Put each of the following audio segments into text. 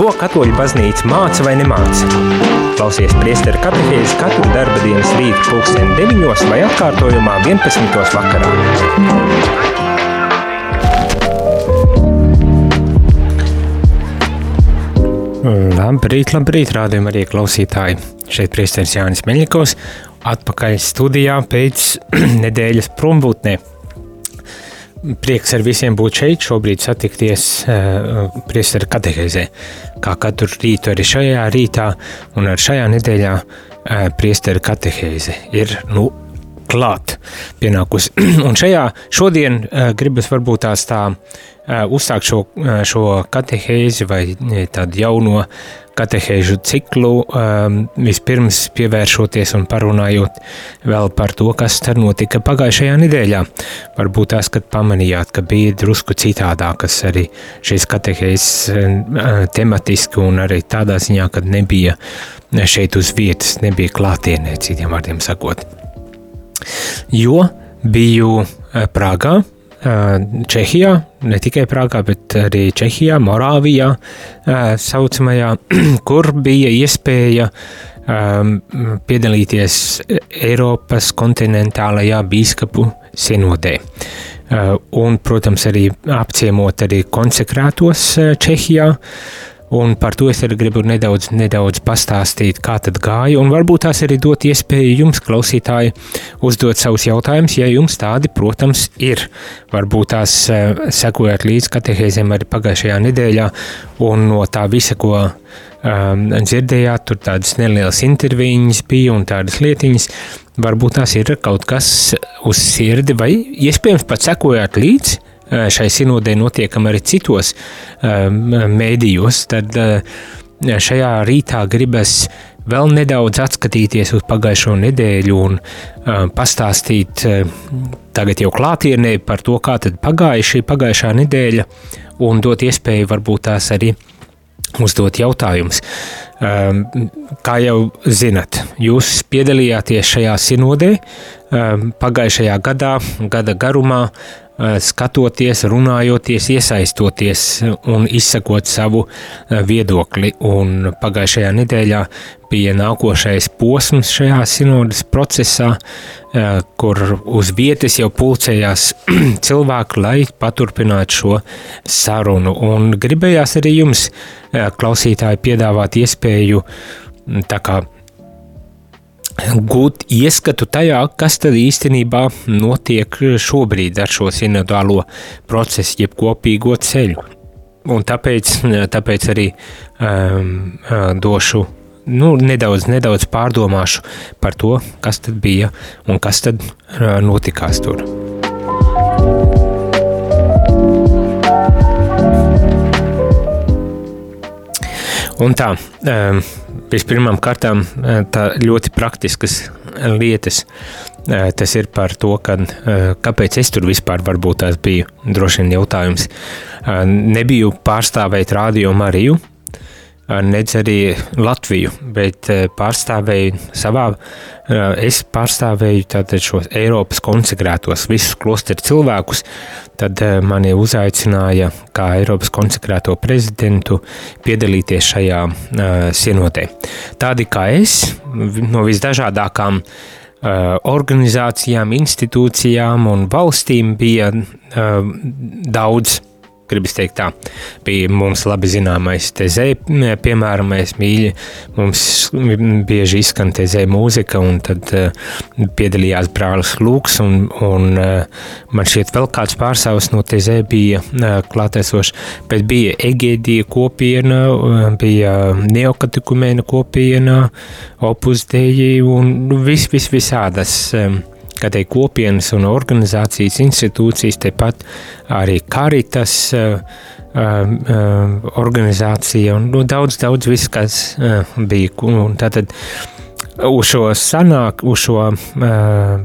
Ko katoļu baznīca māca vai nemāca? Klausies priesteru katehēzi katru darba dienas rītu pulksteni 9 vai atkārtojumā 11. vakarā. Labrīt, labrīt, rādījumā arī klausītāji. Šeit priesteris Jānis Meļņikovs atpakaļ studijā pēc nedēļas prombūtnē. Prieks ar visiem būt šeit, šobrīd satikties uh, priesteru katehēzē. Kā katru rītu arī šajā rītā un ar šajā nedēļā uh, priesteru katehēze ir, nu, klāt pienākusi. un šajā šodien uh, gribas varbūt tās tā uh, uzsākt šo, uh, šo katehēzi vai tādu jauno katehēžu ciklu, um, vispirms pievēršoties un parunājot vēl par to, kas tad notika pagājušajā nedēļā. Varbūt tās, kad pamanījāt, ka bija drusku citādākas arī šīs katehēzes tematiski un arī tādā ziņā, kad nebija šeit uz vietas, nebija klātienē, citiem vārdiem sakot. Jo biju Prāgā, Čehijā, ne tikai Prāgā, bet arī Čehijā, Morāvijā, saucamajā, kur bija iespēja piedalīties Eiropas kontinentālajā bīskapu sinodē. Un, protams, arī apciemot arī konsekrētos Čehijā, Un par to es arī gribu nedaudz, nedaudz pastāstīt, kā tad gāja, un varbūt tās arī dot iespēju jums, klausītāji, uzdot savus jautājumus, ja jums tādi, protams, ir. Varbūt tās uh, sekojat līdz katehēzēm arī pagājušajā nedēļā, un no tā visa, ko um, dzirdējāt, tur tādas nelielas intervijas bija un tādas lietiņas, varbūt tās ir kaut kas uz sirdi, vai iespējams pat sekojāt līdzi šai sinodē notiekam arī citos eh, mēdījos, tad eh, šajā rītā gribas vēl nedaudz atskatīties uz pagājušo nedēļu un pastāstīt tagad jau klātienē par to, kā tad pagāja šī pagājušā nedēļa un dot iespēju varbūt tās arī uzdot jautājumus. Kā jau zinat, jūs piedalījāties šajā sinodē pagājušajā gadā, gada garumā, Eh, skatoties, runājoties, iesaistoties un izsakot savu eh, viedokli. Un pagājušajā nedēļā bija nākošais posms šajā sinodas procesā, eh, kur uz vietas jau pulcējās cilvēki, lai paturpinātu šo sarunu. Un gribējās arī jums, klausītāji, piedāvāt iespēju tā kā gūt ieskatu tajā, kas tad īstenībā notiek šobrīd ar šo sinodālo procesu, jeb kopīgo ceļu. Un tāpēc, tāpēc arī um, uh, došu nu, nedaudz, nedaudz pārdomāšu par to, kas tad bija un kas tad uh, notikās tur. Un tā, Vispirmām kārtām eh, tā ļoti praktiskas lietas. Eh, tas ir par to, ka, eh, kāpēc es tur vispār varbūt tās biju. Droši vien jautājums. Nebiju pārstāvēt rādio Mariju, nedz arī Latviju, bet pārstāvēju savā, es pārstāvēju tātad šos Eiropas konsekrētos visus klosteru cilvēkus, tad mani uzaicināja kā Eiropas konsekrēto prezidentu piedalīties šajā sinotē. Tādi kā es, no visdažādākām organizācijām, institūcijām un valstīm bija daudz gribas teikt tā, bija mums labi zināmais tezē, piemēram, mēs mīļi, mums bieži izskan tezē mūzika, un tad uh, piedalījās brālis Lūks, un, un uh, man šķiet vēl kāds pārstāvs no tezē bija uh, klātesošs, bet bija Egēdija kopiena, bija neokatikumēna kopiena, opus deji, un vis, vis visādas um, kādai kopienas un organizācijas institūcijas, tepat arī Karitas uh, uh, organizācija un nu, daudz, daudz viss, kas uh, bija. Un tātad uz šo sanāk, uz šo uh,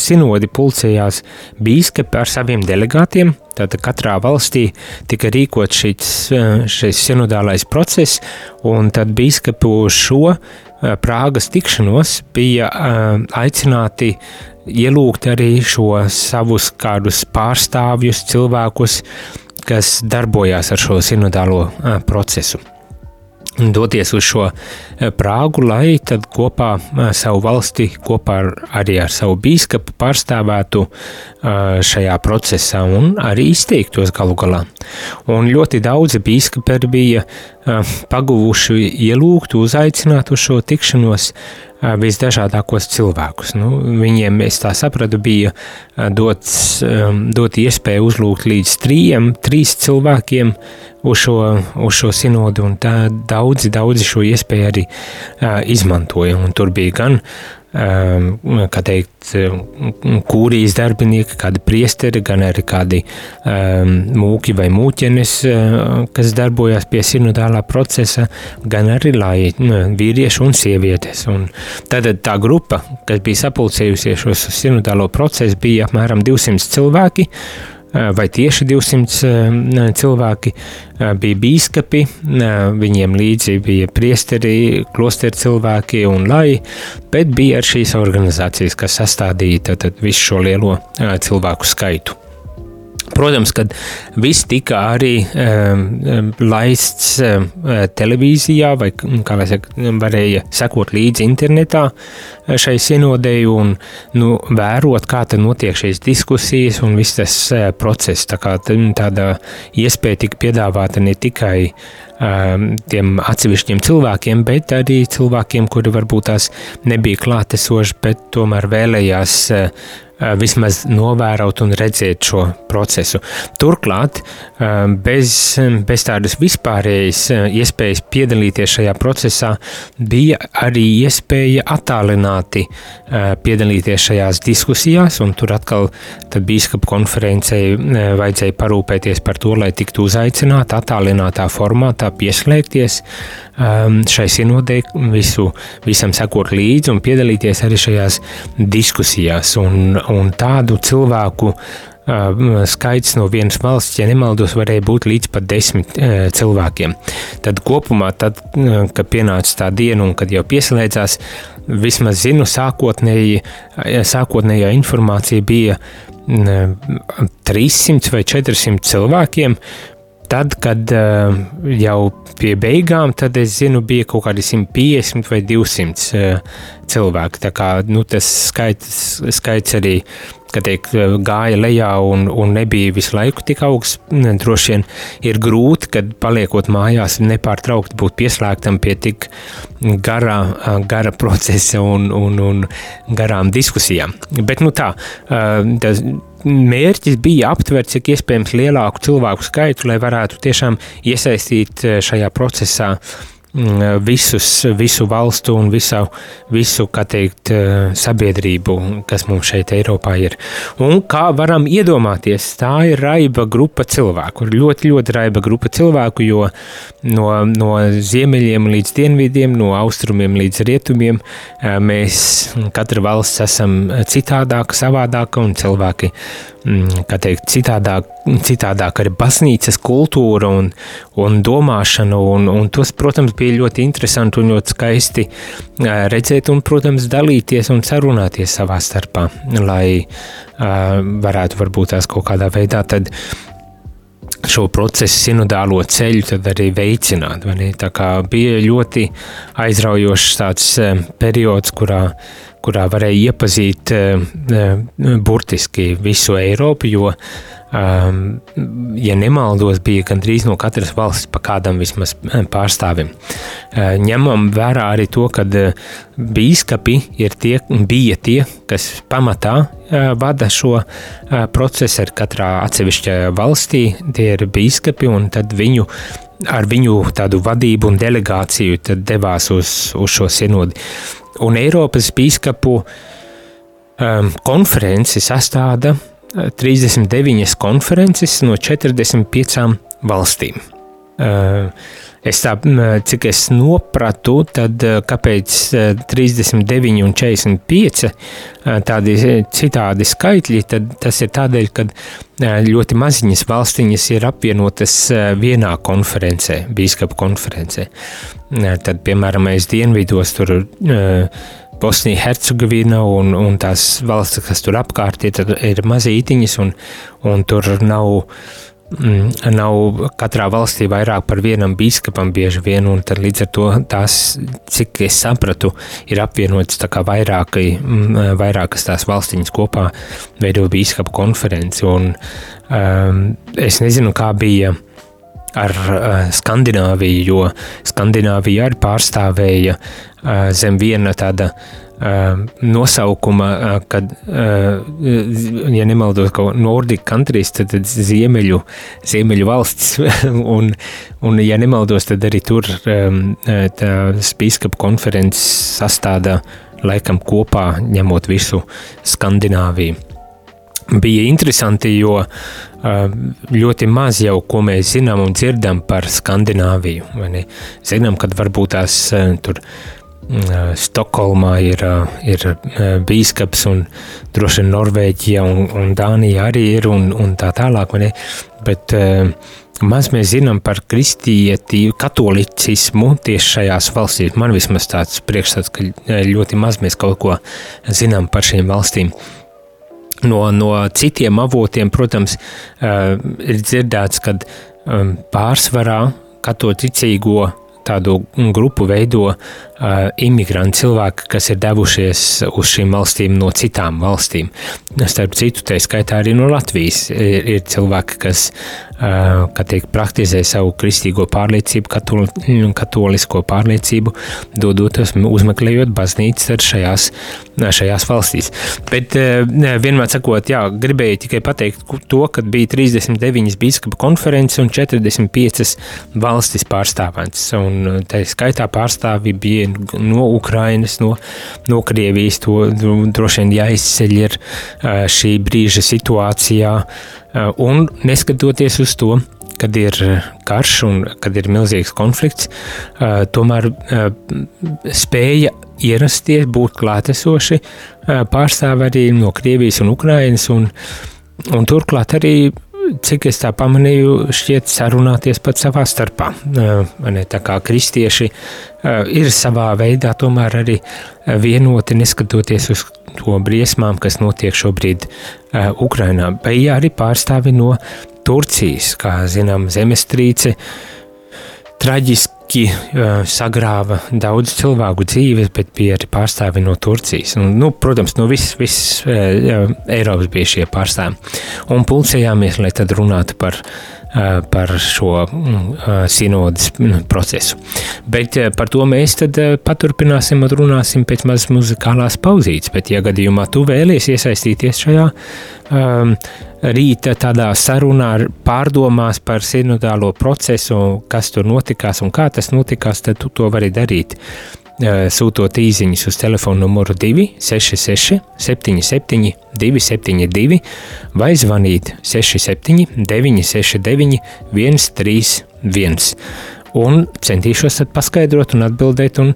sinodi pulcējās bīskapi ar saviem delegātiem. Tātad katrā valstī tika rīkot šis, šis sinodālais process, un tad bīskapi uz šo Prāgas tikšanos bija aicināti ielūgt arī šo savus kādus pārstāvjus, cilvēkus, kas darbojās ar šo sinodālo procesu. Doties uz šo eh, Prāgu, lai tad kopā eh, savu valsti, kopā ar, arī ar savu bīskapu pārstāvētu eh, šajā procesā un arī izteiktos galu galā. Un ļoti daudzi bīskapi bija paguvuši ielūgt, uzaicināt uz šo tikšanos visdažādākos cilvēkus. Nu, viņiem, es tā sapratu, bija dots, dot iespēju uzlūgt līdz trījiem, trīs cilvēkiem uz šo, uz šo sinodu, un tā daudzi, daudzi šo iespēju arī uh, izmantoja. Un tur bija gan Ehm, kā teikt, kūrijas darbinieki, kādi priesteri, gan arī kādi um, mūki vai mūķenes, uh, kas darbojas pie sinodālā procesa, gan arī lai vīrieši un sievietes. Un tad tā grupa, kas bija sapulcējusies uz sinodālo procesu, bija apmēram 200 cilvēki, vai tieši 200 eh, cilvēki eh, bija bīskapi, viņiem līdzi bija priesteri, klosteri cilvēki un lai, bet bija arī šīs organizācijas, kas sastādīja visu šo lielo cilvēku skaitu. Protams, ka viss tika arī um, laists um, televīzijā, vai kā lai saka, varēja sekot līdzi internetā šai sinodēju un nu, vērot, kā tad notiek šīs diskusijas un viss tas uh, process. Tā kā tāda iespēja tika piedāvāta ne tikai um, tiem atsevišķiem cilvēkiem, bet arī cilvēkiem, kuri varbūt tās nebija klātesoši, bet tomēr vēlējās uh, vismaz novērot un redzēt šo procesu. Turklāt, bez, bez tādas vispārējas iespējas piedalīties šajā procesā, bija arī iespēja attālināti piedalīties šajās diskusijās, un tur atkal biskupa konferencei vajadzēja parūpēties par to, lai tiktu uzaicināti attālinātā formātā pieslēgties šai sinodē, visu, visam sekot līdzi un piedalīties arī šajās diskusijās. Un, un tādu cilvēku skaits no vienas valsts, ja nemaldos, varēja būt līdz pat desmit cilvēkiem. Tad kopumā, tad, kad pienāca tā diena un kad jau pieslēdzās, vismaz zinu, sākotnēji, sākotnējā informācija bija 300 vai 400 cilvēkiem, tad, kad uh, jau pie beigām, tad es zinu, bija kaut kādi 150 vai 200 uh, cilvēki. Tā kā nu, tas skaits, skaits arī teik, gāja lejā un, un nebija visu laiku tik augsts. Droši vien ir grūti, kad paliekot mājās, nepārtraukti būt pieslēgtam pie tik garā, gara procesa un, un, un garām diskusijām. Bet nu tā, tas mērķis bija aptvert cik iespējams lielāku cilvēku skaitu, lai varētu tiešām iesaistīt šajā procesā Mm, visus, visu valstu un visu, visu teikt, eh, sabiedrību, kas mums šeit Eiropā ir. Un kā varam iedomāties, tā ir raiba grupa cilvēku, ļoti, ļoti raiba grupa cilvēku, jo no, no ziemeļiem līdz dienvidiem, no austrumiem līdz rietumiem eh, mēs katra valsts esam citādāka, savādāka un cilvēki Mm, kā teikt, citādāk, citādāk arī baznīcas kultūra un, un domāšana, un, un tos, protams, bija ļoti interesanti un ļoti skaisti redzēt un, protams, dalīties un sarunāties savā starpā, lai varētu varbūt tās kaut kādā veidā tad šo procesu, sinodālo ceļu tad arī veicināt. Tā kā bija ļoti aizraujošs tāds periods, kurā kurā varēja iepazīt burtiski visu Eiropu, jo, ehm, ja nemaldos, bija gandrīz no katras valsts pa kādam vismaz eh, pārstāvim. Ņemam vērā arī to, ka bīskapi ir tie, bija tie, kas pamatā vada šo procesu ar katrā atsevišķajā valstī, tie ir bīskapi un tad viņu ar viņu tādu vadību un delegāciju devās uz, uz šo sinodi un Eiropas biskupu um, konferenci sastāda 39 uh, konferences no 45 valstīm. Es tā, cik es nopratu, tad kāpēc 39 uh, un 45 tādi citādi skaitļi, tad tas ir tādēļ, ka ļoti maziņas valstiņas ir apvienotas vienā konferencē, bīskapa konferencē. Tad, piemēram, mēs dienvidos tur Bosnija, Hercegovina un, un tās valsts, kas tur apkārt ir, ir mazītiņas, un, un tur nav mm, nav katrā valstī vairāk par vienam biskupam bieži vien, un līdz ar to tās, cik es sapratu, ir apvienotas vairākai, mm, vairākas tās valstiņas kopā veido biskupu konferenci, un um, es nezinu, kā bija ar uh, Skandināviju, jo Skandināvija arī pārstāvēja uh, zem viena tāda uh, nosaukuma, kad, ja nemaldos, kaut Nordic countries, tad, tad ziemeļu, ziemeļu valsts, un, un, ja nemaldos, tad arī tur tās bīskapa konferences sastāda laikam kopā, ņemot visu Skandināviju. Bija interesanti, jo ļoti maz jau ko mēs zinām un dzirdam par Skandināviju. Zinām, kad varbūt tās tur Mm, Stokholmā ir, ir bīskaps, un droši vien Norvēģija un, un Dānija arī ir, un, un tā tālāk. Bet maz mēs zinām par kristietību, katolicismu tieši šajās valstīs. Man vismaz tāds priekšstats, ka ļoti maz mēs kaut ko zinām par šīm valstīm. No, no citiem avotiem, protams, ir dzirdēts, ka pārsvarā katolicīgo tādu grupu veido uh, imigranti cilvēki, kas ir devušies uz šīm valstīm no citām valstīm. Starp citu, tā skaitā arī no Latvijas ir, ir cilvēki, kas kā tiek praktizē savu kristīgo pārliecību, katoli, katolisko pārliecību, dodoties uzmeklējot baznīcas šajās, šajās valstīs. Bet vienmēr sakot, jā, gribēju tikai pateikt to, ka bija 39 biskupa konferences un 45 valstis pārstāvētas, un tā skaitā pārstāvi bija no Ukrainas, no, no Krievijas, to droši vien jāizceļ ir šī brīža situācijā, un neskatoties uz to, kad ir karš un kad ir milzīgs konflikts, tomēr spēja ierasties, būt klātesoši pārstāv arī no Krievijas un Ukrainas, un, un turklāt arī cik es tā pamanīju, šķiet sarunāties pat savā starpā. Ne, tā kā kristieši ir savā veidā tomēr arī vienoti, neskatoties uz to briesmām, kas notiek šobrīd Ukrainā. Bija arī pārstāvi no Turcijas, kā zinām, zemestrīce traģiski uh, sagrāva daudz cilvēku dzīves, bet bija arī pārstāvi no Turcijas. Un, nu, protams, no visas vis, uh, Eiropas bija šie pārstāvi. Un pulcējāmies, lai tad runātu par par šo sinodas procesu. Bet par to mēs tad paturpināsim un runāsim pēc mazas muzikālās pauzītes. Bet, ja gadījumā tu vēlies iesaistīties šajā um, rīta tādā sarunā, pārdomās par sinodālo procesu, kas tur notikās un kā tas notikās, tad tu to vari darīt. Eh, sūtot īsiņas uz telefona numuru 266, 77, 272 vai zvanīt 67, 969, 131. Un centīšos paskaidrot, un atbildēt, un,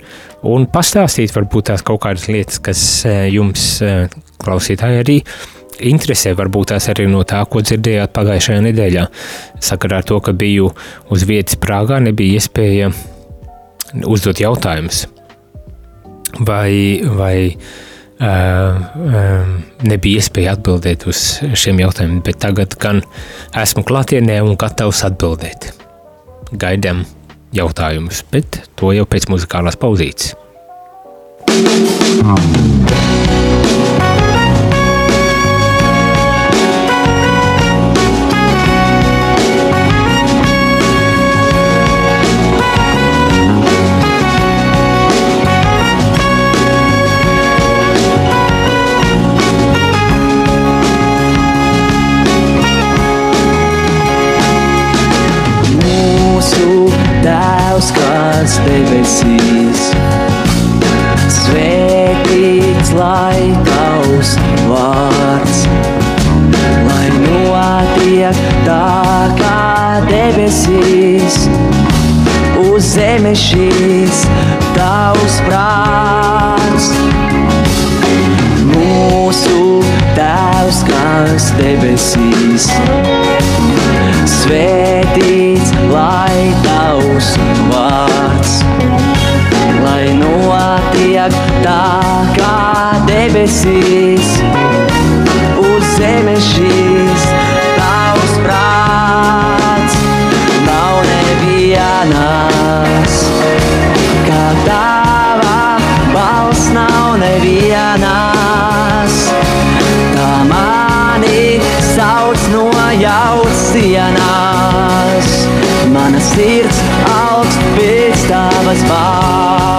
un pastāstīt varbūt tās kaut kādas lietas, kas eh, jums, eh, klausītāji, arī interesē, varbūt tās arī no tā, ko dzirdējāt pagājušajā nedēļā. Sakarā ar to, ka biju uz vietas Prāgā, nebija iespēja uzdot jautājumus vai, vai uh, uh, nebija iespēja atbildēt uz šiem jautājumiem, bet tagad gan esmu klātienē un gatavs atbildēt. Gaidām jautājumus, bet to jau pēc muzikālās pauzītes. Tēvs debesīs. Svētīts lai tavs vārds, lai notiek tā kā debesīs, uz zemes šīs tavs prāts. Mūsu Tēvs, kas debesīs, svētīts lai tavs vārds, lai notiek tā kā debesīs, uz zemes šīs tavs prāts nav nevienā. Mana sirds augst pēc tavas balss,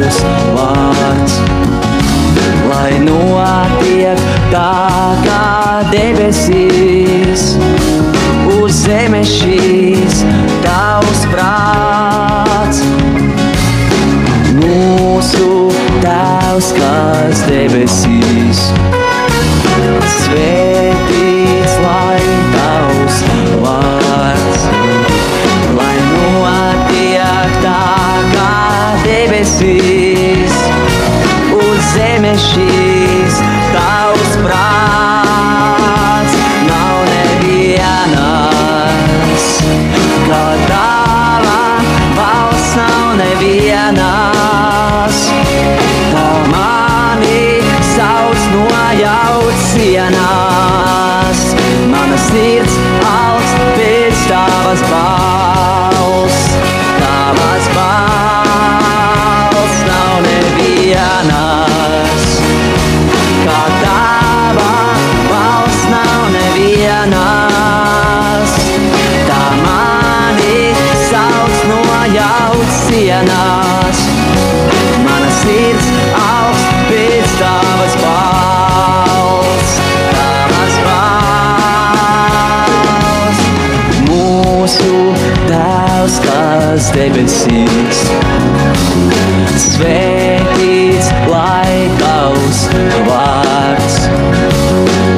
tavs vārds, lai notiek tā kā debesīs, uz zemes šīs tavs prāts. Mūsu Tēvs, kas debesīs. Svētīts uz zemes šīs tavs prāts nav nevienas, kā tava valsts nav nevienas. Debesīs, svētīts lai tavs vārds,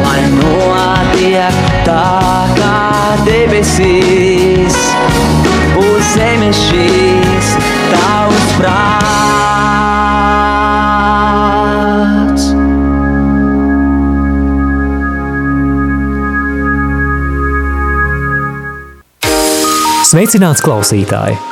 lai notiek tā kā debesīs, uz zemes šīs tavs prāts. Sveicināts klausītāji!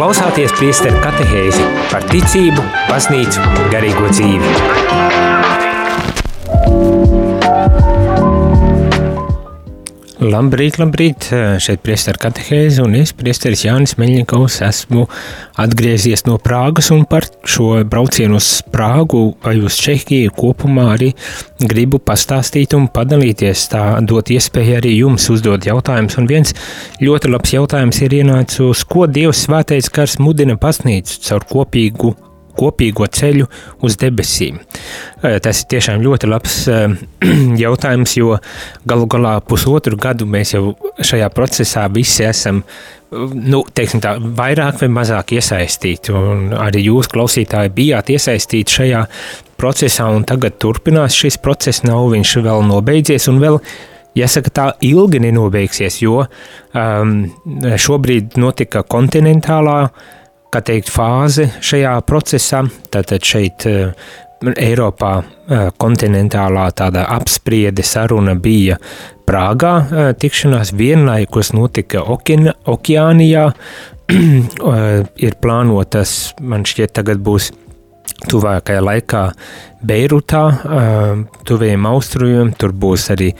Klausāties priesteru katehēzi par ticību, baznīcu, garīgo dzīvi. Labrīt, labrīt! Šeit priesteru katehēzi un es, priesteris Jānis Meļņikovs, esmu atgriezies no Prāgas un par šo braucienu uz Prāgu vai uz Čehiju kopumā arī gribu pastāstīt un padalīties, tā dot iespēju arī jums uzdot jautājumus. Un viens ļoti labs jautājums ir ienācis uz, ko Dievs svētais kars mudina pasnīcu caur kopīgu kopīgo ceļu uz debesīm. Tas ir tiešām ļoti labs jautājums, jo galu galā pusotru gadu mēs jau šajā procesā visi esam nu, tā, vairāk vai mazāk iesaistīti. Arī jūs, klausītāji, bijāt iesaistīti šajā procesā, un tagad turpinās šis process. Nav viņš vēl nobeidzies, un vēl Jāsaka, tā ilgi nenobeigsies, jo um, šobrīd notika kontinentālā uh, kā teikt, fāze šajā procesā. Tātad šeit Eiropā kontinentālā tāda apspriede saruna bija Prāgā tikšanās vienlaikus notika Okeana, Okeānijā, ir plānotas, man šķiet tagad būs tuvākajā laikā Beirutā, tuvējiem austrumiem, tur būs arī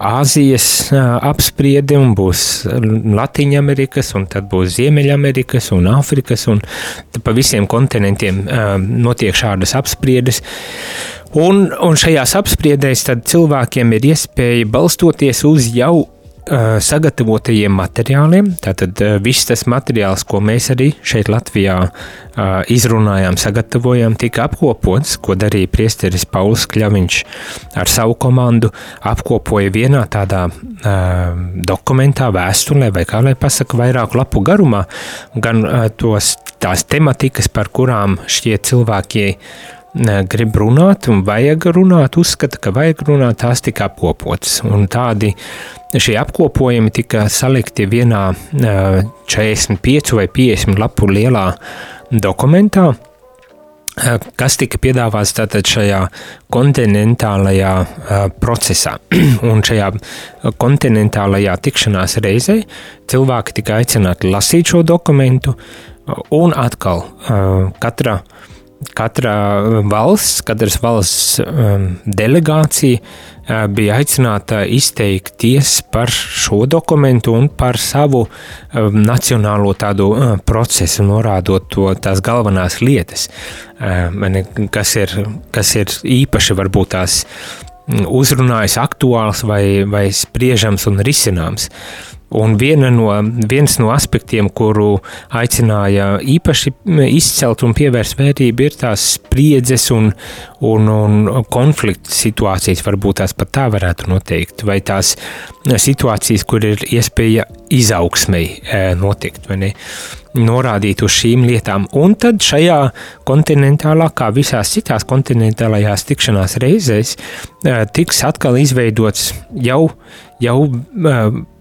Āzijas apspriede, un būs Latvijas-Amerikas, un tad būs Ziemeļamerikas un Āfrikas, un pa visiem kontinentiem notiek šādas apspriedes. Un, un šajās apspriedēs cilvēkiem ir iespēja balstoties uz jau sagatavotajiem materiāliem. Tātad viss tas materiāls, ko mēs arī šeit Latvijā izrunājām, sagatavojām, tika apkopots, ko darīja priesteris Pauls Kļaviņš ar savu komandu, apkopoja vienā tādā dokumentā, vēstulē, vai kā lai pasaka, vairāku lapu garumā, gan tos, tās tematikas, par kurām šķiet cilvēkiem grib runāt un vajag runāt, uzskata, ka vajag runāt, tās tika apkopotas. Un tādi šie apkopojumi tika salikti vienā 45 vai 50 lapu lielā dokumentā, kas tika piedāvāts tātad šajā kontinentālajā procesā. Un šajā kontinentālajā tikšanās reizē cilvēki tika aicināti lasīt šo dokumentu, un atkal katra katra valsts, katras valsts um, delegācija uh, bija aicināta izteikties par šo dokumentu un par savu um, nacionālo tādu uh, procesu, norādot to tās galvenās lietas, uh, kas, ir, kas ir īpaši varbūt tās mm, uzrunājas aktuāls vai, vai spriežams un risināms. Un no, viens no aspektiem, kuru aicināja īpaši izcelt un pievērst vērtību, ir tās spriedzes un, un, un konflikta situācijas, varbūt tās pat tā varētu noteikt, vai tās situācijas, kur ir iespēja izaugsmei e, notikt, vai ne? norādīt uz šīm lietām. Un tad šajā kontinentālā, kā visās citās kontinentālajās tikšanās reizēs, e, tiks atkal izveidots jau, jau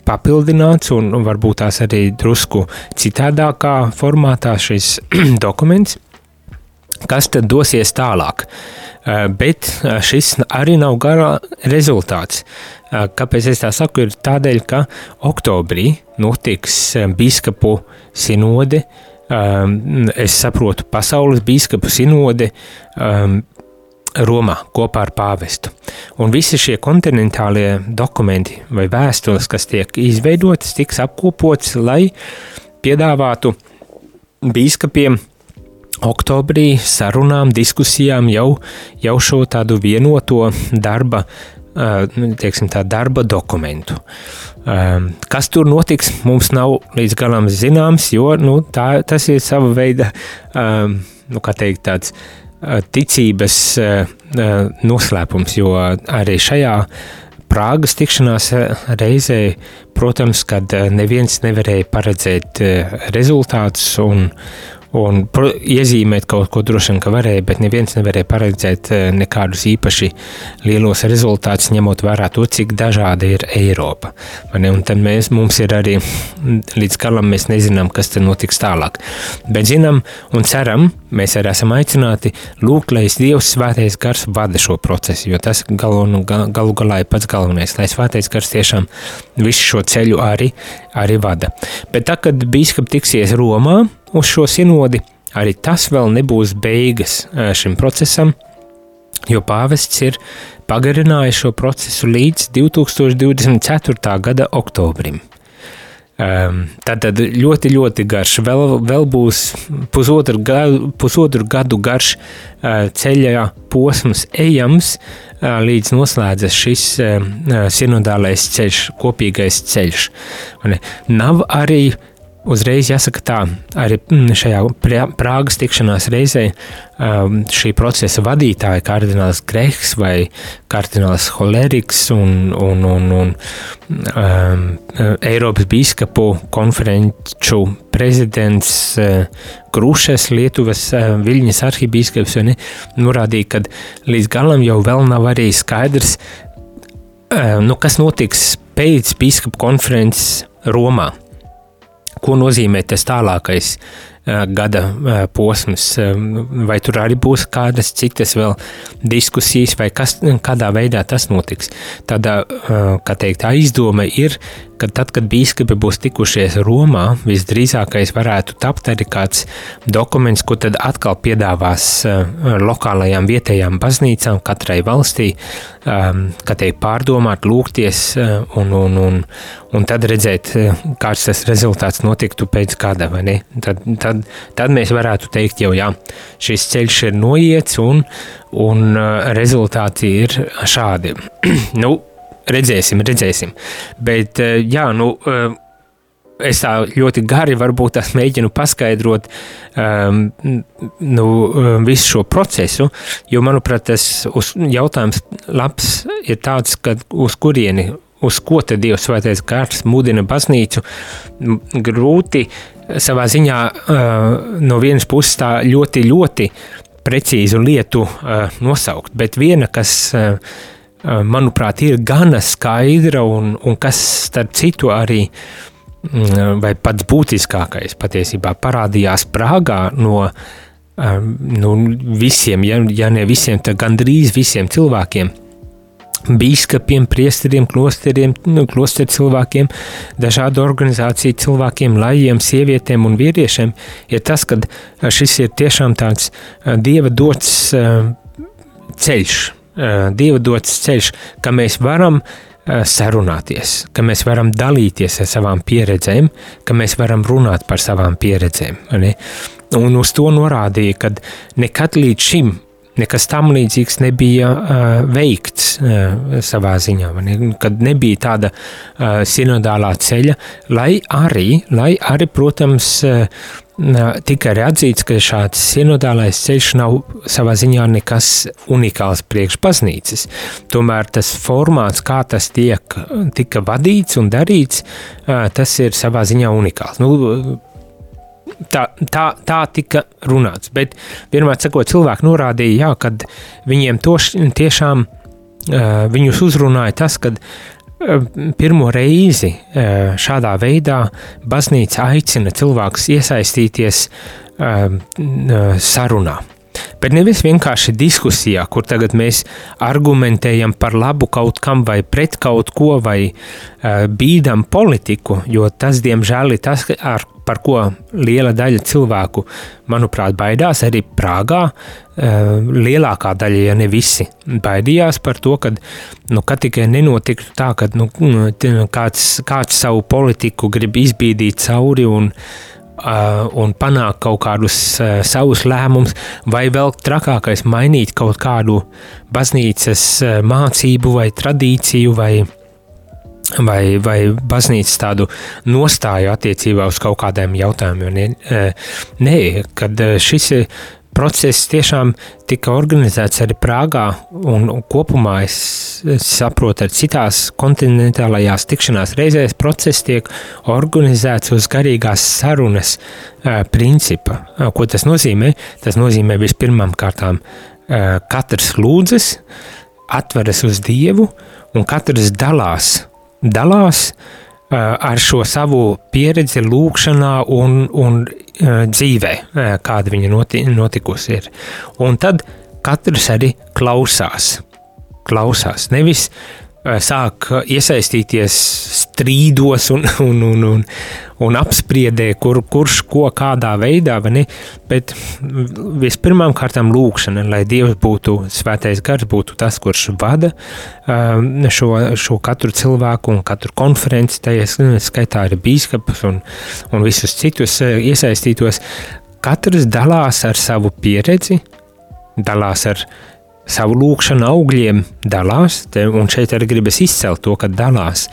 papildināts un, un varbūt tās arī drusku citādākā formātā šis dokuments, kas tad dosies tālāk. Eh, bet eh, šis arī nav gara rezultāts. Eh, kāpēc es tā saku? Ir tādēļ, ka oktobrī notiks biskupu sinode, es saprotu, pasaules biskupu sinode Romā kopā ar pāvestu. Un visi šie kontinentālie dokumenti vai vēstules, kas tiek izveidotas, tiks apkopots, lai piedāvātu biskupiem oktobrī sarunām, diskusijām jau, jau šo tādu vienoto darba, teiksim tā, darba dokumentu. Kas tur notiks, mums nav līdz galam zināms, jo nu, tā, tas ir sava veida, nu, kā teikt, tāds ticības noslēpums, jo arī šajā Prāgas tikšanās reizē, protams, kad neviens nevarēja paredzēt rezultātus un, un iezīmēt kaut ko droši vien, ka varēja, bet neviens nevarēja paredzēt eh, nekādus īpaši lielos rezultātus, ņemot vērā to, cik dažāda ir Eiropa. Un tad mēs, mums ir arī līdz galam mēs nezinām, kas tad notiks tālāk. Bet zinām un ceram, mēs arī esam aicināti lūgt, lai Dievs svētais gars vada šo procesu, jo tas galu, nu, galu galā ir pats galvenais, lai svētais gars tiešām visu šo ceļu arī, arī vada. Bet tā, kad bīskap tiksies Romā, uz šo sinodi, arī tas vēl nebūs beigas šim procesam, jo pāvests ir pagarinājis šo procesu līdz 2024. gada oktobrim. Um, tad, tad ļoti, ļoti garš. Vēl, vēl būs pusotru gadu, pusotru gadu garš uh, ceļā posms ejams, uh, līdz noslēdzas šis uh, sinodālais ceļš, kopīgais ceļš. Nav arī Uzreiz jāsaka tā, arī mm, šajā Prāgas tikšanās reizē um, šī procesa vadītāja, kardināls Grehs vai kardināls Holeriks un, un, un, un um, Eiropas bīskapu konferenču prezidents Krušes, Lietuvas uh, Viļņas arhibīskaps, norādīja, ka līdz galam jau vēl nav arī skaidrs, uh, nu, kas notiks pēc bīskapu konferences Romā ko nozīmē tas tālākais gada posms, vai tur arī būs kādas citas vēl diskusijas, vai kas, kādā veidā tas notiks. Tādā, kā teikt, tā izdoma ir, ka tad, kad biskupi būs tikušies Romā, visdrīzākais varētu tapt arī kāds dokuments, ko tad atkal piedāvās lokālajām vietējām baznīcām katrai valstī, kā teikt, pārdomāt, lūgties un, un, un, un tad redzēt, kāds tas rezultāts notiktu pēc gada, vai ne? Tad, tad, tad mēs varētu teikt jau, jā, šis ceļš ir noiets un, un rezultāti ir šādi. nu, redzēsim, redzēsim. Bet, jā, nu, es tā ļoti gari varbūt tās mēģinu paskaidrot um, nu, visu šo procesu, jo, manuprāt, tas jautājums labs ir tāds, ka uz kurieni uz ko tad Dievs svētais gars mudina baznīcu, grūti savā ziņā no vienas puses tā ļoti, ļoti precīzu lietu nosaukt, bet viena, kas, manuprāt, ir gana skaidra un, un kas, starp citu, arī vai pats būtiskākais patiesībā parādījās Prāgā no nu, visiem, ja, ja ne visiem, tad gandrīz visiem cilvēkiem – biskupiem, priesteriem, klosteriem, nu, klosteru cilvēkiem, dažādu organizāciju cilvēkiem, lajiem, sievietēm un vīriešiem, ir tas, ka šis ir tiešām tāds dieva dots ceļš, dieva dots ceļš, ka mēs varam sarunāties, ka mēs varam dalīties ar savām pieredzēm, ka mēs varam runāt par savām pieredzēm. Ne? Un uz to norādīja, ka nekad līdz šim nekas tam līdzīgs nebija veikts savā ziņā, ne? kad nebija tāda sinodālā ceļa, lai arī, lai arī protams, tika arī atzīts, ka šāds sinodālais ceļš nav savā ziņā nekas unikāls priekš baznīcas. Tomēr tas formāts, kā tas tiek, tika vadīts un darīts, tas ir savā ziņā unikāls. Nu, tā, tā, tā tika runāts. Bet vienmēr sakot, cilvēki norādīja, kad viņiem to tiešām uh, viņus uzrunāja tas, kad uh, pirmo reizi uh, šādā veidā baznīca aicina cilvēkus iesaistīties sarunā. Bet nevis vienkārši diskusijā, kur tagad mēs argumentējam par labu kaut kam vai pret kaut ko, vai uh, bīdam politiku, jo tas, diemžēl, ir tas, ar par ko liela daļa cilvēku, manuprāt, baidās arī Prāgā. Eh, lielākā daļa, ja ne visi, baidījās par to, ka nu, tikai nenotiktu tā, ka nu, kāds, kāds savu politiku grib izbīdīt cauri un, Uh, un panākt kaut kādus uh, savus lēmumus, vai vēl trakākais, mainīt kaut kādu baznīcas mācību vai tradīciju vai vai, vai baznīcas tādu nostāju attiecībā uz kaut kādiem jautājumiem. Nē, nē kad šis process tiešām tika organizēts arī Prāgā, un, kopumā es, saprotu, ar citās kontinentālajās tikšanās reizēs process tiek organizēts uz garīgās sarunas principa. Ko tas nozīmē? Tas nozīmē vispirmām kārtām katrs lūdzas, atveras uz Dievu, un katrs dalās dalās ar šo savu pieredzi, lūkšanā un, un dzīvē, kāda viņa noti, notikusi ir. Un tad katrs arī klausās. Klausās. Nevis sāk iesaistīties strīdos un, un, un, un, un apspriedē, kur, kurš ko kādā veidā, ne, bet vispirmām kārtām lūkšana, lai Dievs būtu, svētais gars būtu tas, kurš vada šo, šo katru cilvēku un katru konferenci, tajā skaitā arī bīskapus un, un visus citus iesaistītos. Katrs dalās ar savu pieredzi, dalās ar savu lūkšanu augļiem dalās, te, un šeit arī gribas izcelt to, ka dalās.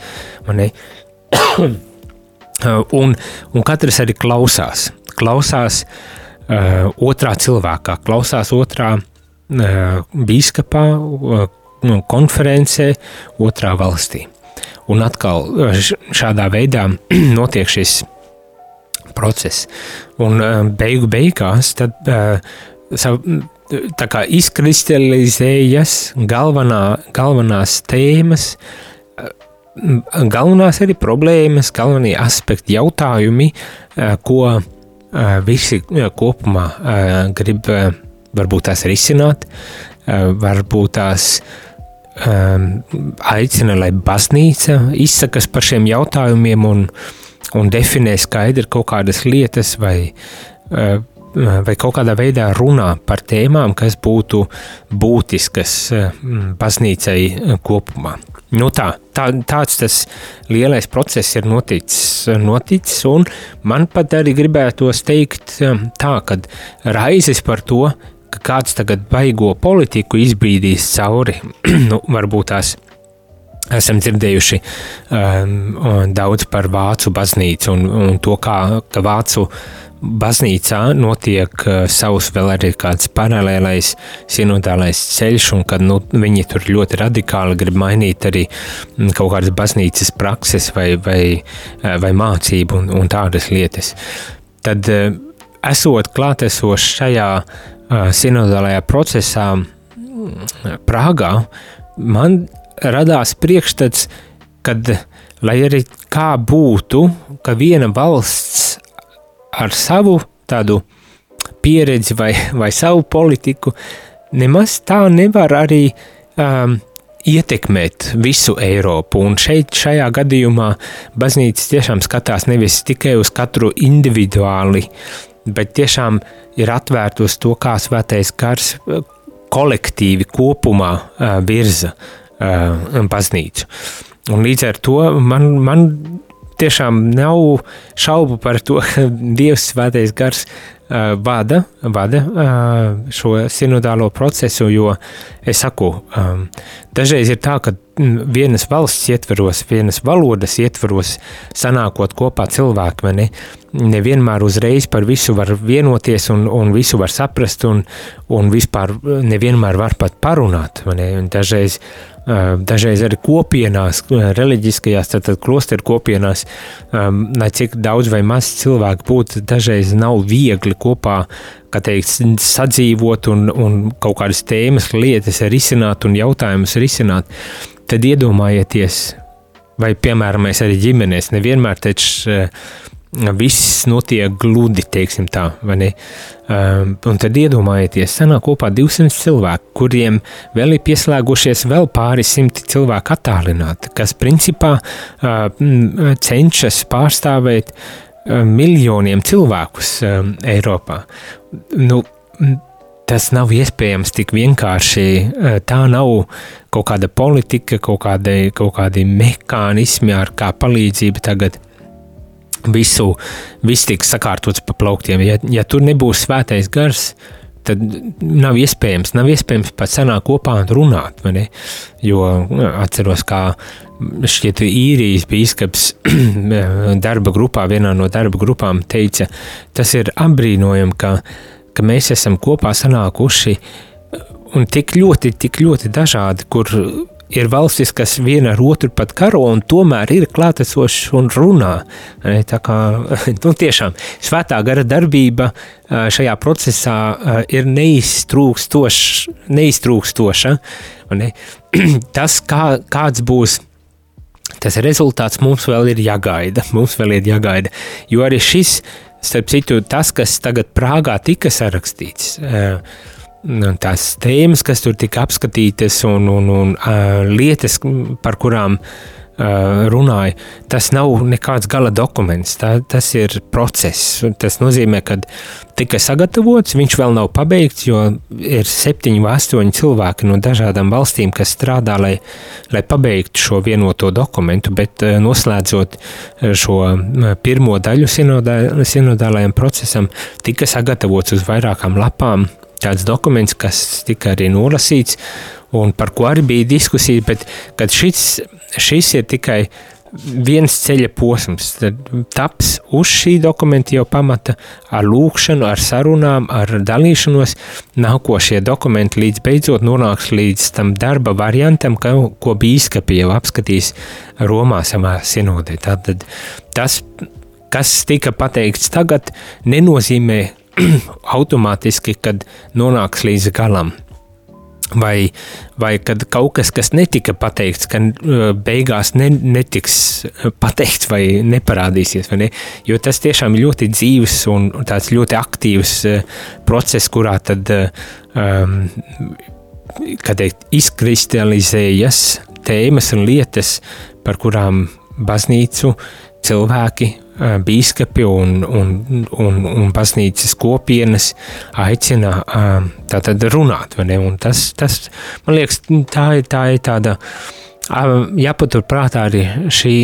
un, un katrs arī klausās. Klausās uh, otrā cilvēkā, klausās otrā uh, biskupā, uh, konferencē, otrā valstī. Un atkal uh, šādā veidā notiek šis process. Un uh, beigu beigās tad, uh, sav, tā kā izkristalizējas galvenā, galvenās tēmas, galvenās arī problēmas, galvenie aspekti, jautājumi, ko visi kopumā grib varbūt tās risināt, varbūt tās aicina, lai baznīca izsakas par šiem jautājumiem un, un definē skaidri kaut kādas lietas vai, vai kaut kādā veidā runā par tēmām, kas būtu būtiskas baznīcai kopumā. Nu tā, tā, tāds tas lielais process ir noticis, noticis, un man pat arī gribētos teikt tā, ka raizes par to, ka kāds tagad baigo politiku izbīdīs cauri, nu, varbūt tās esam dzirdējuši um, daudz par Vācu baznīcu un, un to, kā Vācu baznīcā notiek uh, savs vēl arī kāds paralēlais sinodālais ceļš, un kad nu, viņi tur ļoti radikāli grib mainīt arī mm, kaut kādas baznīcas prakses vai, vai, uh, vai mācību un, un tādas lietas. Tad, uh, esot klātesošs šajā sinodālajā procesā mm, Prāgā, man radās priekšstats, kad, lai arī kā būtu, ka viena valsts ar savu tādu pieredzi vai, vai savu politiku nemaz tā nevar arī um, ietekmēt visu Eiropu. Un šeit, šajā gadījumā, baznīca tiešām skatās nevis tikai uz katru individuāli, bet tiešām ir atvērta uz to, kā svētais gars kolektīvi kopumā uh, virza uh, baznīcu. Un līdz ar to man, man tiešām nav šaubu par to, ka Dievs svētais gars uh, vada, vada uh, šo sinodālo procesu, jo es saku, um, dažreiz ir tā, ka vienas valsts ietveros, vienas valodas ietveros, sanākot kopā cilvēki, ne, nevienmēr uzreiz par visu var vienoties un, un visu var saprast un, un vispār nevienmēr var pat parunāt, ne, un dažreiz dažreiz arī kopienās, reliģiskajās, tātad klosteru kopienās, lai cik daudz vai maz cilvēku būtu, dažreiz nav viegli kopā, kā teikt, sadzīvot un, un kaut kādas tēmas, lietas risināt un jautājumus risināt, tad iedomājieties, vai, piemēram, mēs arī ģimenēs nevienmēr taču viss notiek gludi, teiksim tā, vai ne? Um, un tad iedomājieties, sanāk kopā 200 cilvēku, kuriem vēl ir pieslēgušies vēl pāri simti cilvēku attālināti, kas principā uh, cenšas pārstāvēt uh, miljoniem cilvēkus um, Eiropā. Nu, tas nav iespējams tik vienkārši. Uh, tā nav kaut kāda politika, kaut kādi, kaut kādi mehānismi, ar kā palīdzību tagad visu, viss tiks sakārtots pa plauktiem. Ja, ja tur nebūs svētais gars, tad nav iespējams, nav iespējams pat sanākt kopā un runāt. Jo nu, atceros, kā šķiet īrijas bīskaps darba grupā, vienā no darba grupām teica, tas ir apbrīnojami, ka, ka mēs esam kopā sanākuši un tik ļoti, tik ļoti dažādi, kur ir valstis, kas viena ar otru pat karo un tomēr ir klātesošas un runā. Tā kā nu, tiešām svētā gara darbība šajā procesā ir neiztrūkstoša. ne? Tas, kā, kāds būs tas rezultāts, mums vēl ir jāgaida. Mums vēl ir jāgaida. Jo arī šis, starp citu, tas, kas tagad Prāgā tika sarakstīts, uh, tās tēmas, kas tur tika apskatītas, un, un, un lietas, par kurām runāja, tas nav nekāds gala dokuments. Tā, tas ir process. Tas nozīmē, ka tika sagatavots, viņš vēl nav pabeigts, jo ir septiņi vai astoņi cilvēki no dažādām valstīm, kas strādā, lai, lai pabeigtu šo vienoto dokumentu. Bet noslēdzot šo pirmo daļu sinodālajam procesam, tika sagatavots uz vairākām lapām tāds dokuments, kas tika arī nolasīts, un par ko arī bija diskusija, bet šis, šis ir tikai viens ceļa posms, tad taps uz šī dokumenta jau pamata ar lūkšanu, ar sarunām, ar dalīšanos, nākošie dokumenti līdz beidzot nonāks līdz tam darba variantam, ka, ko bīskapi jau apskatīs Romā savā sinodē. Tātad tas, kas tika pateikts tagad, nenozīmē automātiski, kad nonāks līdz galam. vai, vai kad kaut kas, kas netika pateikts, ka uh, beigās ne, netiks pateikts vai neparādīsies, vai ne? jo tas tiešām ir ļoti dzīves un tāds ļoti aktīvs uh, process, kurā tad, uh, um, kad teikt, izkristalizējas tēmas un lietas, par kurām baznīcu cilvēki bīskapi un, un, un, un baznīcas kopienas aicina tātad runāt, tas, tas, man liekas, tā ir, tā ir tāda, jāpatur prātā arī šī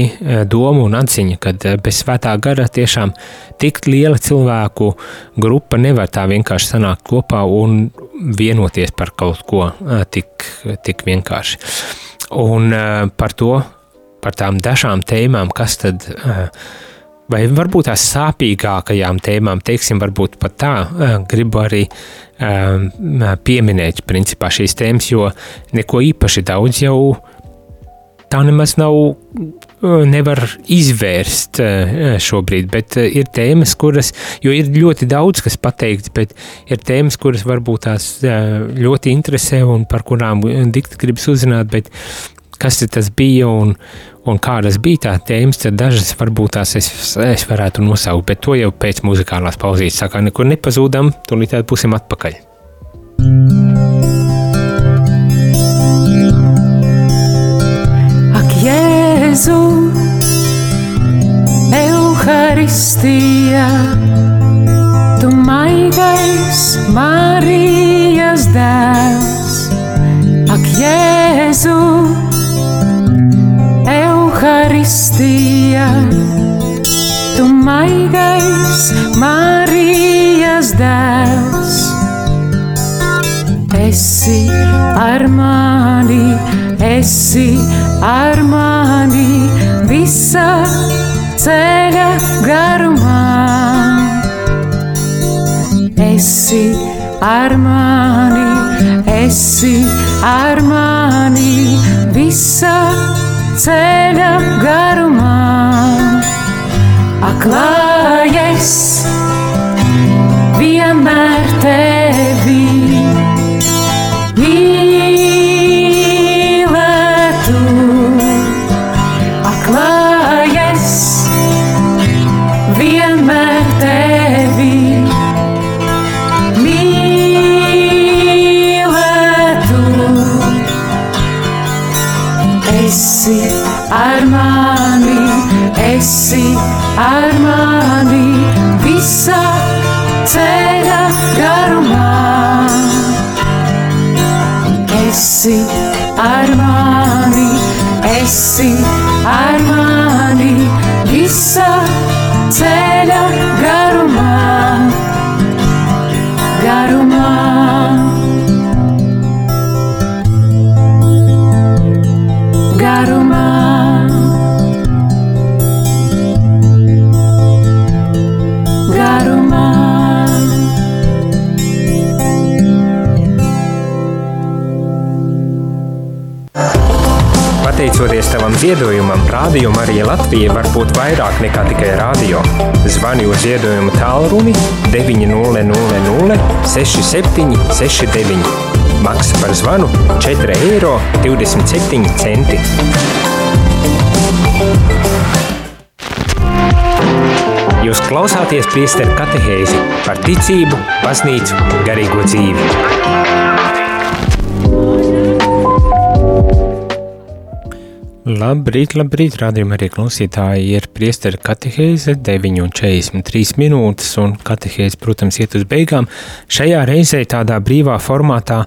doma un atziņa, ka bez svētā gara tiešām tik liela cilvēku grupa nevar tā vienkārši sanākt kopā un vienoties par kaut ko tik, tik vienkārši. Un par to, par tām dažām tēmām, kas tad uh, vai varbūt tās sāpīgākajām tēmām, teiksim, varbūt pat tā, gribu arī pieminēt principā šīs tēmas, jo neko īpaši daudz jau tā nemaz nav, nevar izvērst šobrīd, bet ir tēmas, kuras, jo ir ļoti daudz, kas pateikts, bet ir tēmas, kuras varbūt tās ļoti interesē un par kurām dikti gribas uzzināt, bet kas tas bija un, un kādas bija tā tēmas, tad dažas varbūt tās es, es varētu nosaukt, bet to jau pēc muzikālās pauzītes sakā, nekur nepazūdam, tūlīt būsim atpakaļ. Ak, Jēzu, Euharistija, tu maigais Marijas dēls. Ak, Jēzu, Euharistija, tu maigais Marijas dēls. Esi ar mani, esi ar mani visa ceļa garumā. Esi ar mani, esi ar mani visa ceļa garumā. Aklājies vienmēr ziedojumam, Rādio Marija Latvija var būt vairāk nekā tikai rādio. Zvani uz ziedojumu tālruni 900 67 69. Maksa par zvanu 4 eiro 27 centi. Jūs klausāties priesteru katehēzi par ticību, baznīcu, garīgo dzīvi. Labrīt, labrīt, rādījumā arī klausītāji ir priestera katehēze 9,43 minūtes un katehēze, protams, iet uz beigām. Šajā reizē tādā brīvā formātā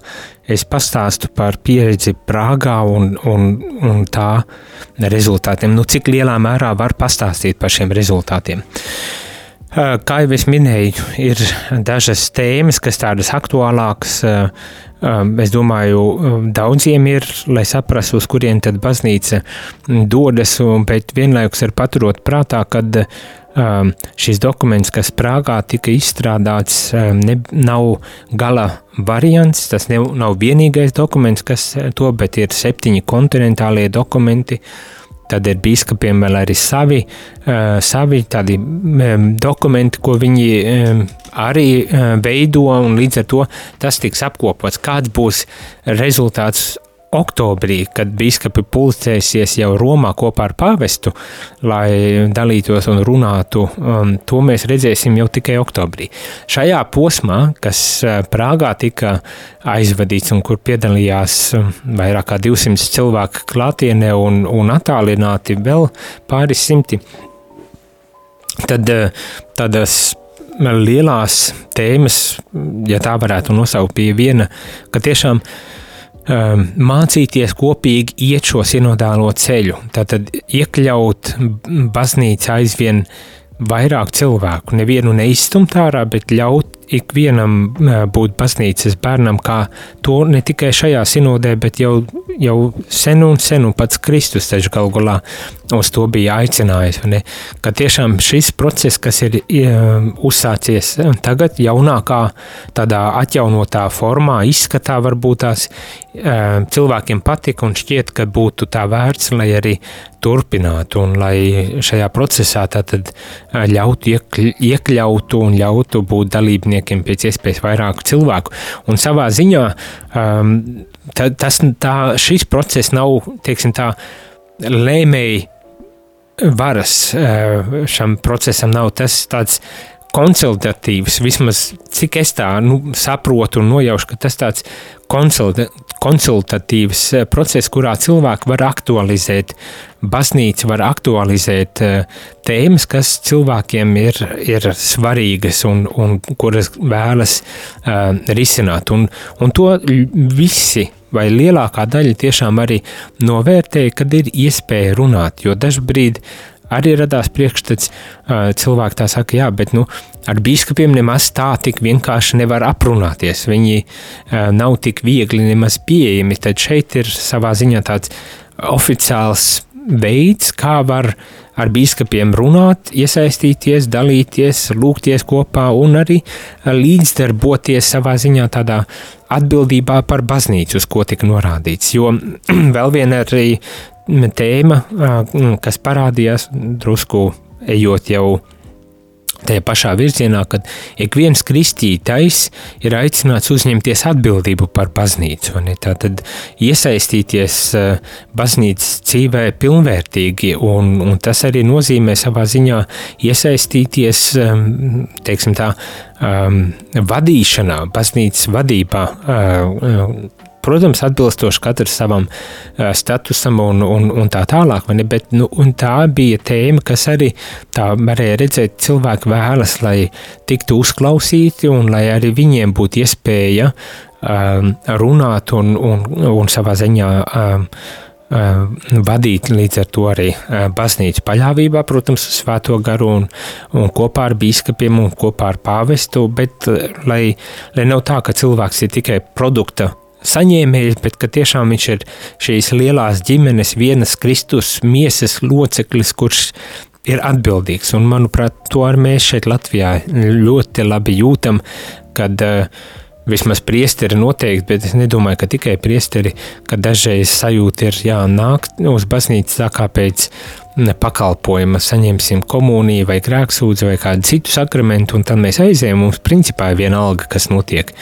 es pastāstu par pieredzi Prāgā un, un, un tā rezultātiem. Nu, cik lielā mērā var pastāstīt par šiem rezultātiem. Kā jau es minēju, ir dažas tēmas, kas tādas aktuālākas, es domāju, daudziem ir, lai saprastu, uz kurien tad baznīca dodas, bet vienlaikus ir paturot prātā, kad šis dokuments, kas Prāgā tika izstrādāts, ne, nav gala variants, tas ne, nav vienīgais dokuments, kas to, bet ir septiņi kontinentālie dokumenti, tad ir biskupiem vēl arī savi, uh, savi tādi um, dokumenti, ko viņi um, arī uh, veido, un līdz ar to tas tiks apkopots. Kāds būs rezultāts oktobrī, kad biskupi pulcēsies jau Romā kopā ar pāvestu, lai dalītos un runātu, um, to mēs redzēsim jau tikai oktobrī. Šajā posmā, kas uh, Prāgā tika aizvadīts un kur piedalījās um, vairāk kā 200 cilvēku klātienē un, un attālināti vēl pāris simti, tad uh, tādas lielās tēmas, ja tā varētu nosaukt, pie viena, ka tiešām uh, um, mācīties kopīgi iet šo sinodālo ceļu, tātad iekļaut baznīcu aizvien vairāk cilvēku, nevienu neizstumt ārā, bet ļaut ikvienam būt baznīcas bērnam, kā to ne tikai šajā sinodē, bet jau, jau sen un sen, un pats Kristus taču galu galā uz to bija aicinājis. Ne? Ka tiešām šis process, kas ir uzsācies tagad, jaunākā, tādā atjaunotā formā, izskatā, varbūt tās cilvēkiem patika un šķiet, ka būtu tā vērts, lai arī turpinātu un lai šajā procesā tātad ļautu iekļautu un ļautu būt dalībniekiem dalībniekiem pēc iespējas vairāk cilvēku. Un savā ziņā um, ta, tas, tā, šis process nav, tā, lēmēji varas uh, šam procesam nav tas tāds konsultatīvs, vismaz cik es tā nu, saprotu un nojaušu, ka tas tāds konsulta, konsultatīvs eh, process, kurā cilvēki var aktualizēt, baznīca var aktualizēt eh, tēmas, kas cilvēkiem ir, ir svarīgas un, un kuras vēlas uh, risināt. Un, un to visi vai lielākā daļa tiešām arī novērtēja, kad ir iespēja runāt, jo dažbrīd arī radās priekšstats, cilvēki tā saka, jā, bet nu, ar biskupiem nemaz tā tik vienkārši nevar aprunāties. Viņi nav tik viegli nemaz pieejami. Tad šeit ir savā ziņā tāds oficiāls veids, kā var ar biskupiem runāt, iesaistīties, dalīties, lūgties kopā un arī līdzdarboties savā ziņā tādā atbildībā par baznīcu, uz ko tika norādīts. Jo vēl viena arī tēma, kas parādījās drusku ejot jau tajā pašā virzienā, kad ik viens kristītais ir aicināts uzņemties atbildību par baznīcu. Tātad iesaistīties baznīcas dzīvē pilnvērtīgi, un, un tas arī nozīmē savā ziņā iesaistīties, teiksim tā, vadīšanā, baznīcas vadībā, Protams, atbilstoši katram savam uh, statusam un, un, un tā tālāk, bet nu, tā bija tēma, kas arī tā varēja redzēt, cilvēki vēlas, lai tiktu uzklausīti un lai arī viņiem būtu iespēja um, runāt un, un, un savā ziņā um, vadīt līdz ar to arī baznīcu paļāvībā, protams, uz svēto garu un, un kopā ar biskupiem un kopā ar pāvestu, bet lai, lai nav tā, ka cilvēks ir tikai produkta saņēmējs, bet ka tiešām viņš ir šīs lielās ģimenes, vienas Kristus miesas loceklis, kurš ir atbildīgs. Un, manuprāt, to arī mēs šeit Latvijā ļoti labi jūtam, kad uh, vismaz priesteri noteikti, bet es nedomāju, ka tikai priesteri, ka dažreiz sajūta ir jānāk uz baznīcu tā kā pēc pakalpojuma, saņemsim komuniju vai grēksūdzi vai kādu citu sakramentu, un tad mēs aizējām. Mums principā ir viena alga, kas notiek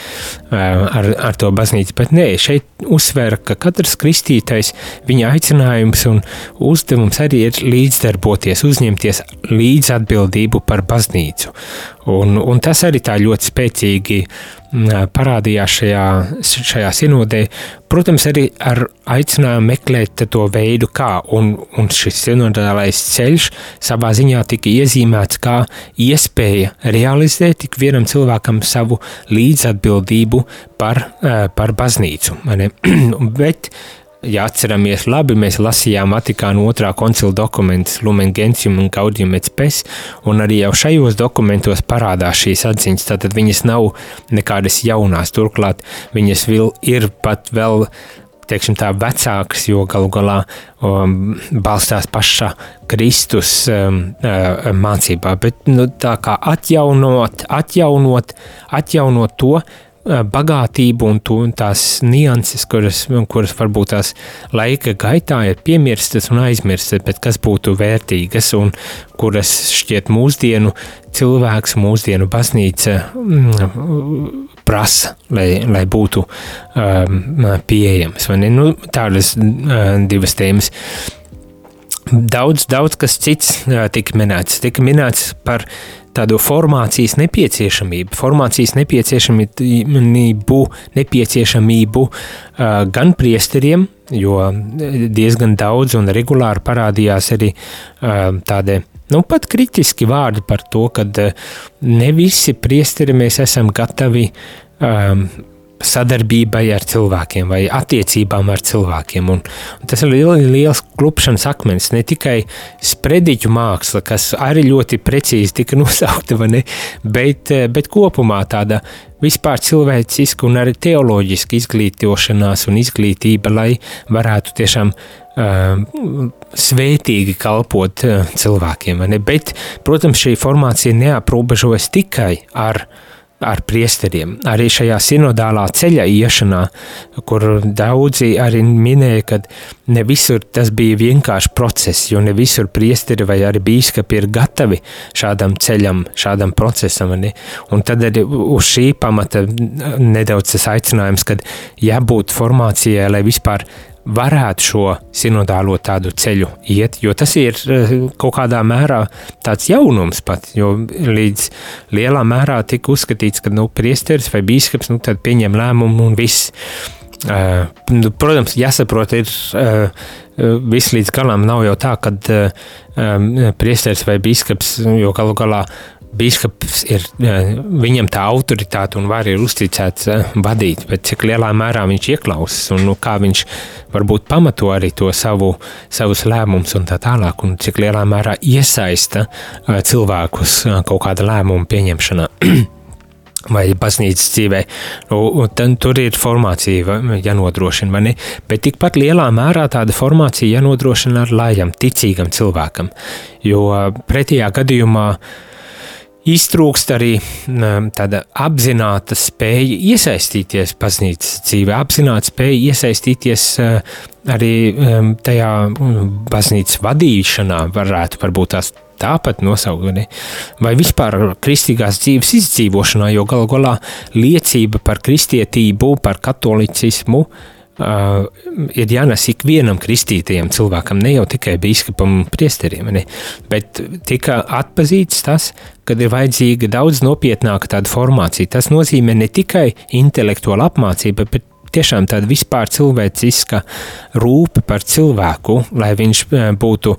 ar, ar to baznīcu. Bet nē, šeit uzsver, ka katrs kristītais, viņa aicinājums un uzdevums arī ir līdzdarboties, uzņemties līdzatbildību par baznīcu. Un, un tas arī tā ļoti spēcīgi parādījās šajā, šajā sinodē. Protams, arī ar aicinājumu meklēt to veidu, kā, un, un šis sinodālais ceļš savā ziņā tika iezīmēts kā iespēja realizēt ik vienam cilvēkam savu līdzatbildību par, par baznīcu. Bet ja atceramies labi, mēs lasījām Vatikāna otrā koncila dokumentus Lumen Gentium un Gaudium et Spes, un arī jau šajos dokumentos parādās šīs atziņas, tātad viņas nav nekādas jaunās, turklāt viņas vil, ir pat vēl teiksim, tā vecāks, jo galu galā um, balstās pašā Kristus um, uh, mācībā. Bet nu, tā kā atjaunot, atjaunot, atjaunot to, bagātību un to, tās nianses, kuras, kuras varbūt tās laika gaitā ir piemirstas un aizmirstas, bet kas būtu vērtīgas un kuras šķiet mūsdienu cilvēks, mūsdienu baznīca mm, prasa, lai, lai būtu um, pieejams. Nu, tādas uh, divas tēmas. Daudz, daudz kas cits uh, tika minēts. Tika minēts par tādu formācijas nepieciešamību, formācijas nepieciešamību, nepieciešamību gan priesteriem, jo diezgan daudz un regulāri parādījās arī tādi nu, pat kritiski vārdi par to, ka ne visi priesteri mēs esam gatavi sadarbībai ar cilvēkiem vai attiecībām ar cilvēkiem. Un, un tas ir liels, liels klupšanas akmens, ne tikai sprediķu māksla, kas arī ļoti precīzi tika nosaukta, ne, bet, bet kopumā tāda vispār cilvēciska un arī teoloģiska izglītošanās un izglītība, lai varētu tiešām uh, svētīgi kalpot uh, cilvēkiem. Bet, protams, šī formācija neaprobežojas tikai ar uh, ar priesteriem. Arī šajā sinodālā ceļa iešanā, kur daudzi arī minēja, ka ne visur tas bija vienkārši process, jo ne visur priesteri vai arī bīskapi ir gatavi šādam ceļam, šādam procesam. Ne? Un tad arī uz šī pamata nedaudz tas aicinājums, kad jābūt formācijai, lai vispār varētu šo sinodālo tādu ceļu iet, jo tas ir eh, kaut kādā mērā tāds jaunums pat, jo līdz lielā mērā tika uzskatīts, ka, nu, priesteris vai bīskaps, nu, pieņem lēmumu un viss. Uh, protams, jāsaprot, ir uh, viss līdz galam nav jau tā, ka uh, priesteris vai bīskaps, jo galu galā Bīskaps ir, viņam tā autoritāte un var ir uzticēts vadīt, bet cik lielā mērā viņš ieklausās un nu, kā viņš varbūt pamato arī to savu, savus lēmumus un tā tālāk, un cik lielā mērā iesaista cilvēkus kaut kāda lēmuma pieņemšanā. vai baznīcas dzīvē. Nu, tad, tur ir formācija jānodrošina, vai ne? Bet tikpat lielā mērā tāda formācija jānodrošina ar lājam, ticīgam cilvēkam. Jo pretējā gadījumā uh, iztrūkst arī tāda apzināta spēja iesaistīties baznīcas dzīvē, apzināta spēja iesaistīties eh, arī tajā baznīcas vadīšanā, varētu varbūt tās tāpat nosaukt, vai vispār kristīgās dzīves izdzīvošanā, jo galu galā liecība par kristietību, par katolicismu Uh, ir jānes ikvienam kristītajam cilvēkam, ne jau tikai biskupam un priesteriem, ne, bet tika atpazīts tas, kad ir vajadzīga daudz nopietnāka tāda formācija. Tas nozīmē ne tikai intelektuāla apmācība, bet tiešām tāda vispār cilvēciska rūpe par cilvēku, lai viņš būtu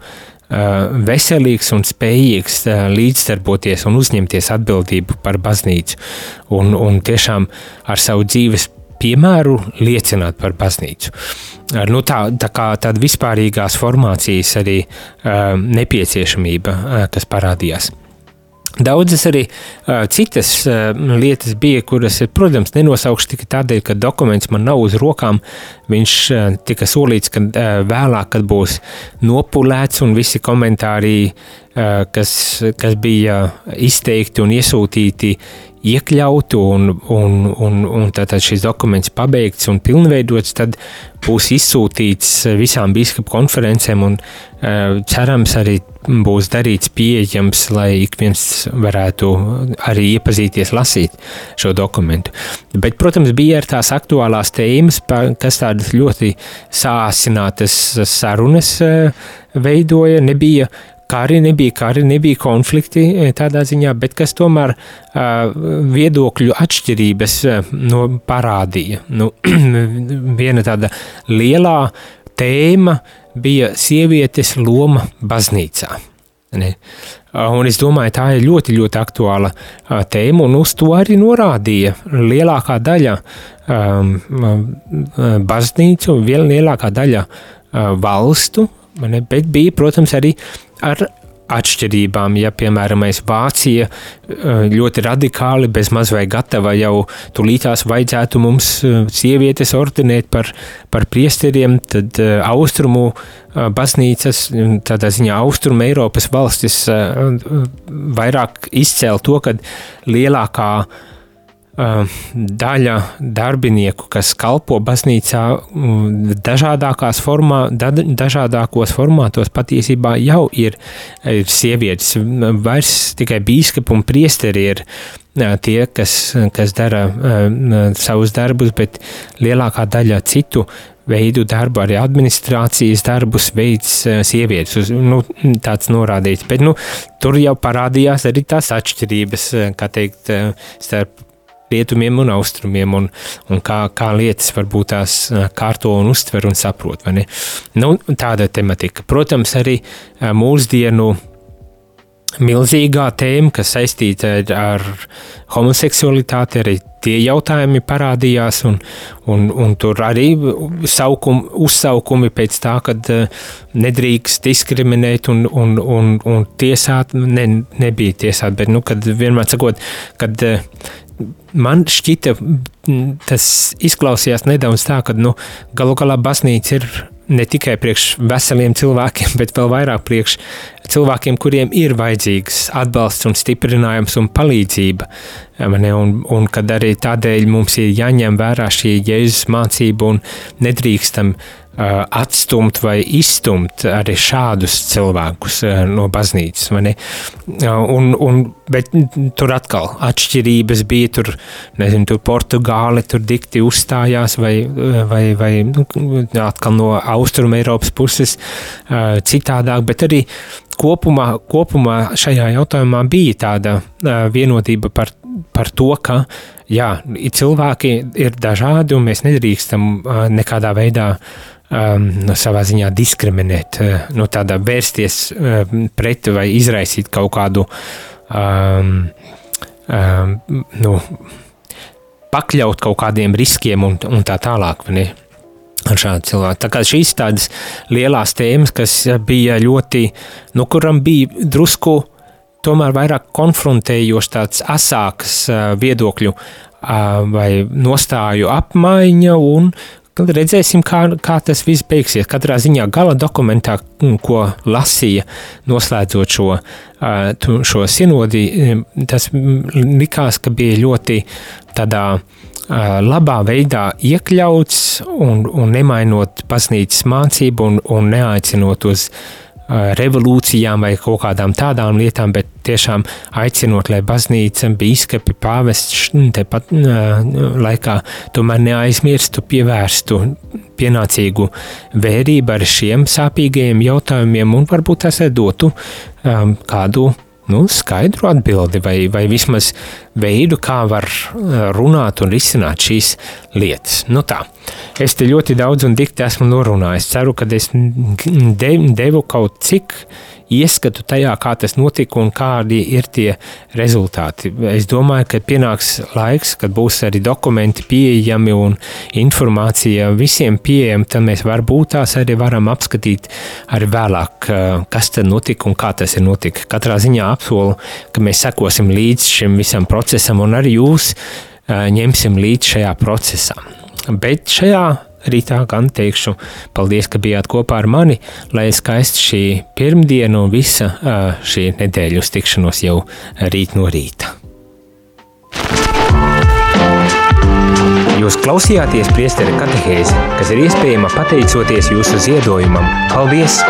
veselīgs un spējīgs līdzdarboties un uzņemties atbildību par baznīcu un, un tiešām ar savu dzīves piemēru liecināt par baznīcu. Nu, tā, tā kā tāda vispārīgās formācijas arī uh, nepieciešamība, kas parādījās. Daudzas arī uh, citas uh, lietas bija, kuras, protams, nenosaukšu tikai tādēļ, ka dokuments man nav uz rokām. Viņš uh, tika solīts, ka uh, vēlāk, kad būs nopulēts un visi komentāri, uh, kas, kas bija izteikti un iesūtīti, iekļautu un, un, un, un tātad šis dokuments pabeigts un pilnveidots, tad būs izsūtīts visām biskupu konferencēm un uh, cerams arī būs darīts pieejams, lai ik viens varētu arī iepazīties, lasīt šo dokumentu. Bet, protams, bija arī tās aktuālās tēmas, kas tādas ļoti sāsinātas sarunas uh, veidoja, nebija kari, nebija kari, nebija konflikti e, tādā ziņā, bet kas tomēr viedokļu atšķirības uh, no, parādīja. Nu, viena tāda lielā tēma bija sievietes loma baznīcā. Ne? Un es domāju, tā ir ļoti, ļoti aktuāla tēma, un uz to arī norādīja lielākā daļa um, baznīcu, vēl lielākā daļa valstu? Bet bija, protams, arī ar atšķirībām. Ja, piemēram, Vācija eh, ļoti radikāli, bez maz vai gatava jau tulītās vajadzētu mums eh, sievietes ordinēt par, par priesteriem, tad eh, austrumu baznīcas, tādā ziņā austrumu Eiropas valstis vairāk izcēl to, ka lielākā daļa darbinieku, kas kalpo baznīcā dažādākās formā, dažādākos formātos patiesībā jau ir, ir sievietes. Vairs tikai bīskapi un priesteri ir tie, kas, kas dara savus darbus, bet lielākā daļa citu veidu darbu, arī administrācijas darbus veids sievietes. Nu, tāds norādīts, bet nu, tur jau parādījās arī tās atšķirības, kā teikt, starp rietumiem un austrumiem, un, un kā, kā lietas varbūt tās kārto un uztver un saprot. Nu, tāda tematika. Protams, arī mūsdienu milzīgā tēma, kas saistīta ar homoseksualitāti, arī tie jautājumi parādījās, un, un, un tur arī saukum, uzsaukumi pēc tā, ka nedrīkst diskriminēt un, un, un, un tiesāt, ne, nebija tiesāt, bet, nu, kad vienmēr sakot, kad man šķita, tas izklausījās nedaudz tā, ka nu, galu galā baznīca ir ne tikai priekš veseliem cilvēkiem, bet vēl vairāk priekš cilvēkiem, kuriem ir vajadzīgs atbalsts un stiprinājums un palīdzība. Ne, un, un kad arī tādēļ mums ir jāņem vērā šī jēzus mācība un nedrīkstam uh, Uh, atstumt vai izstumt arī šādus cilvēkus uh, no baznīcas. Uh, un, un, bet tur atkal atšķirības bija. Tur, nezinu, tur Portugāli tur dikti uzstājās, vai, vai, vai nu, atkal no Austrum Eiropas puses citādāk, bet arī kopumā, kopumā šajā jautājumā bija tāda vienotība par, par to, ka jā, cilvēki ir dažādi un mēs nedrīkstam nekādā veidā um, savā ziņā diskriminēt, no tādā vērsties pret vai izraisīt kaut kādu um, um, nu, pakļaut kaut kādiem riskiem un, un tā tālāk. Ar šādu cilvēku. Tā kā šīs tādas lielās tēmas, kas bija ļoti, nu, kuram bija drusku tomēr vairāk konfrontējošs, tāds asāks uh, viedokļu uh, vai nostāju apmaiņa un Tad redzēsim, kā, kā tas viss beigsies. Katrā ziņā gala dokumentā, mm, ko lasīja noslēdzot šo, šo sinodi, tas likās, ka bija ļoti tādā labā veidā iekļauts un, un nemainot baznīcas mācību un, un neaicinot uz revolūcijām vai kaut kādām tādām lietām, bet tiešām aicinot, lai baznīca, biskupi, pāvests tepat laikā tomēr neaizmirstu, pievērstu pienācīgu vērību ar šiem sāpīgajiem jautājumiem un varbūt tas dotu um, kādu nu, skaidru atbildi vai, vai vismaz veidu, kā var eh, runāt un risināt šīs lietas. Nu tā, es te ļoti daudz un dikti esmu norunājis. Ceru, ka es devu kaut cik ieskatu tajā, kā tas notika un kādi ir tie rezultāti. Es domāju, ka pienāks laiks, kad būs arī dokumenti pieejami un informācija visiem pieejama, tad mēs varbūt tās arī varam apskatīt arī vēlāk, kas tad notika un kā tas ir notika. Katrā ziņā apsolu, ka mēs sekosim līdz šim visam procesam un arī jūs ņemsim līdz šajā procesā. Bet šajā rītā gan teikšu paldies, ka bijāt kopā ar mani, lai skaisti šī pirmdiena un visa šī nedēļa uz tikšanos jau rīt no rīta. Jūs klausījāties priesteru katehēzi, kas ir iespējama pateicoties jūsu ziedojumam. Paldies!